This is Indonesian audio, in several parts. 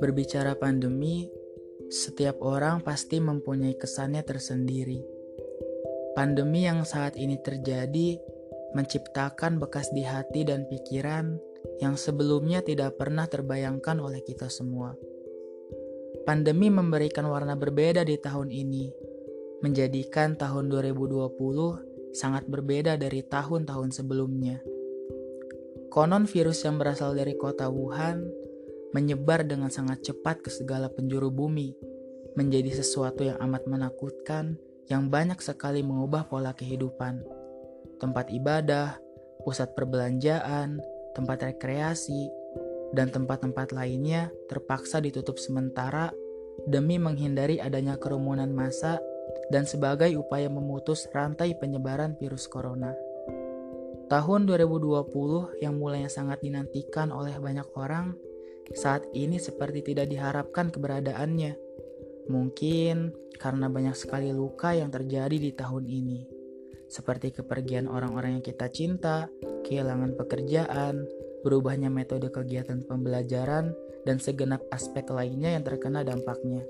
Berbicara pandemi, setiap orang pasti mempunyai kesannya tersendiri. Pandemi yang saat ini terjadi menciptakan bekas di hati dan pikiran yang sebelumnya tidak pernah terbayangkan oleh kita semua. Pandemi memberikan warna berbeda di tahun ini, menjadikan tahun 2020 sangat berbeda dari tahun-tahun sebelumnya. Konon virus yang berasal dari kota Wuhan menyebar dengan sangat cepat ke segala penjuru bumi, menjadi sesuatu yang amat menakutkan yang banyak sekali mengubah pola kehidupan. Tempat ibadah, pusat perbelanjaan, tempat rekreasi, dan tempat-tempat lainnya terpaksa ditutup sementara demi menghindari adanya kerumunan massa dan sebagai upaya memutus rantai penyebaran virus corona. Tahun 2020 yang mulanya sangat dinantikan oleh banyak orang saat ini seperti tidak diharapkan keberadaannya. Mungkin karena banyak sekali luka yang terjadi di tahun ini, seperti kepergian orang-orang yang kita cinta, kehilangan pekerjaan, berubahnya metode kegiatan pembelajaran, dan segenap aspek lainnya yang terkena dampaknya.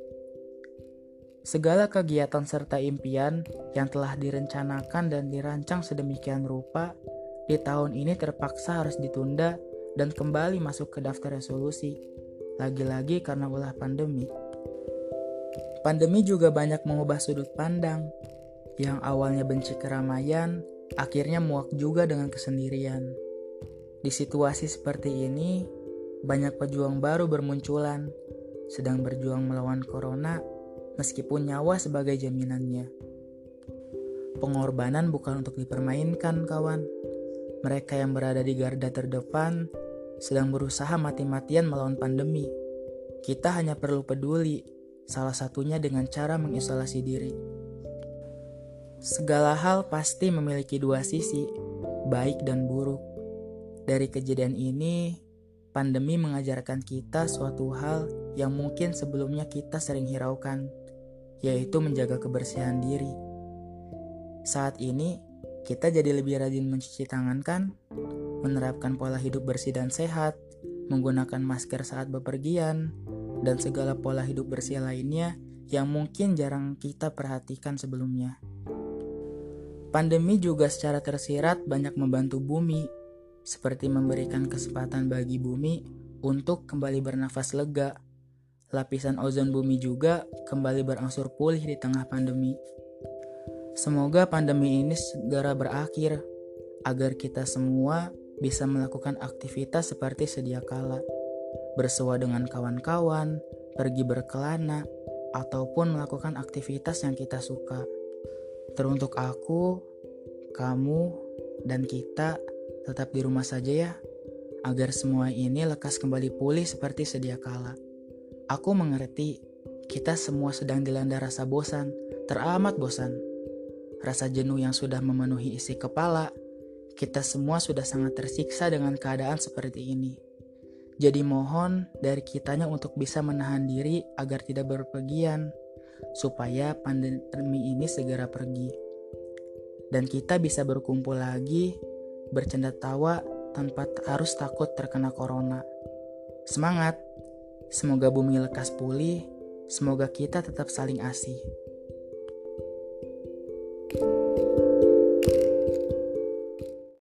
Segala kegiatan serta impian yang telah direncanakan dan dirancang sedemikian rupa di tahun ini terpaksa harus ditunda dan kembali masuk ke daftar resolusi, lagi-lagi karena ulah pandemi. Pandemi juga banyak mengubah sudut pandang, yang awalnya benci keramaian, akhirnya muak juga dengan kesendirian. Di situasi seperti ini, banyak pejuang baru bermunculan, sedang berjuang melawan corona, meskipun nyawa sebagai jaminannya. Pengorbanan bukan untuk dipermainkan, kawan mereka yang berada di garda terdepan sedang berusaha mati-matian melawan pandemi. Kita hanya perlu peduli, salah satunya dengan cara mengisolasi diri. Segala hal pasti memiliki dua sisi, baik dan buruk. Dari kejadian ini, pandemi mengajarkan kita suatu hal yang mungkin sebelumnya kita sering hiraukan, yaitu menjaga kebersihan diri. Saat ini, kita jadi lebih rajin mencuci tangan kan? Menerapkan pola hidup bersih dan sehat, menggunakan masker saat bepergian, dan segala pola hidup bersih lainnya yang mungkin jarang kita perhatikan sebelumnya. Pandemi juga secara tersirat banyak membantu bumi, seperti memberikan kesempatan bagi bumi untuk kembali bernafas lega. Lapisan ozon bumi juga kembali berangsur pulih di tengah pandemi. Semoga pandemi ini segera berakhir agar kita semua bisa melakukan aktivitas seperti sedia kala, bersua dengan kawan-kawan, pergi berkelana, ataupun melakukan aktivitas yang kita suka. Teruntuk aku, kamu, dan kita tetap di rumah saja ya, agar semua ini lekas kembali pulih seperti sedia kala. Aku mengerti, kita semua sedang dilanda rasa bosan, teramat bosan rasa jenuh yang sudah memenuhi isi kepala, kita semua sudah sangat tersiksa dengan keadaan seperti ini. Jadi mohon dari kitanya untuk bisa menahan diri agar tidak berpergian, supaya pandemi ini segera pergi. Dan kita bisa berkumpul lagi, bercanda tawa tanpa harus takut terkena corona. Semangat! Semoga bumi lekas pulih, semoga kita tetap saling asih.